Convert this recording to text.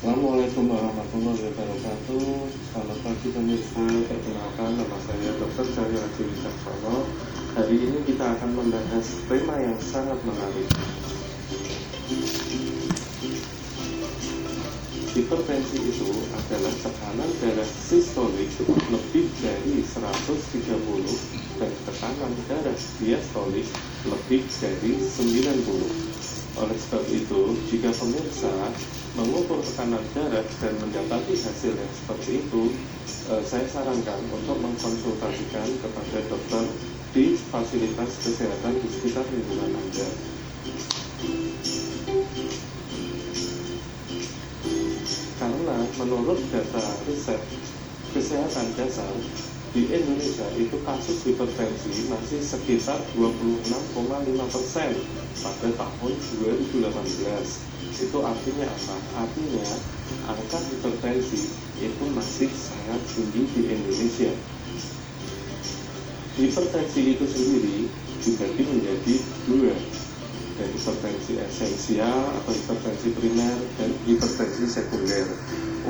Assalamualaikum warahmatullahi wabarakatuh. Selamat pagi pemirsa. Perkenalkan nama saya Dr. Cahyo Haji Wicaksono Hari ini kita akan membahas tema yang sangat menarik. Hipertensi itu adalah tekanan darah sistolik lebih dari 130 dan tekanan darah diastolik lebih dari 90 oleh sebab itu, jika pemirsa mengukur tekanan darah dan mendapati hasil yang seperti itu, eh, saya sarankan untuk mengkonsultasikan kepada dokter di fasilitas kesehatan di sekitar lingkungan Anda. Karena menurut data riset kesehatan dasar di Indonesia itu kasus hipertensi masih sekitar 26,5 persen pada tahun 2018. Itu artinya apa? Artinya angka hipertensi itu masih sangat tinggi di Indonesia. Hipertensi itu sendiri dibagi menjadi dua, dan hipertensi esensial atau hipertensi primer dan hipertensi sekunder.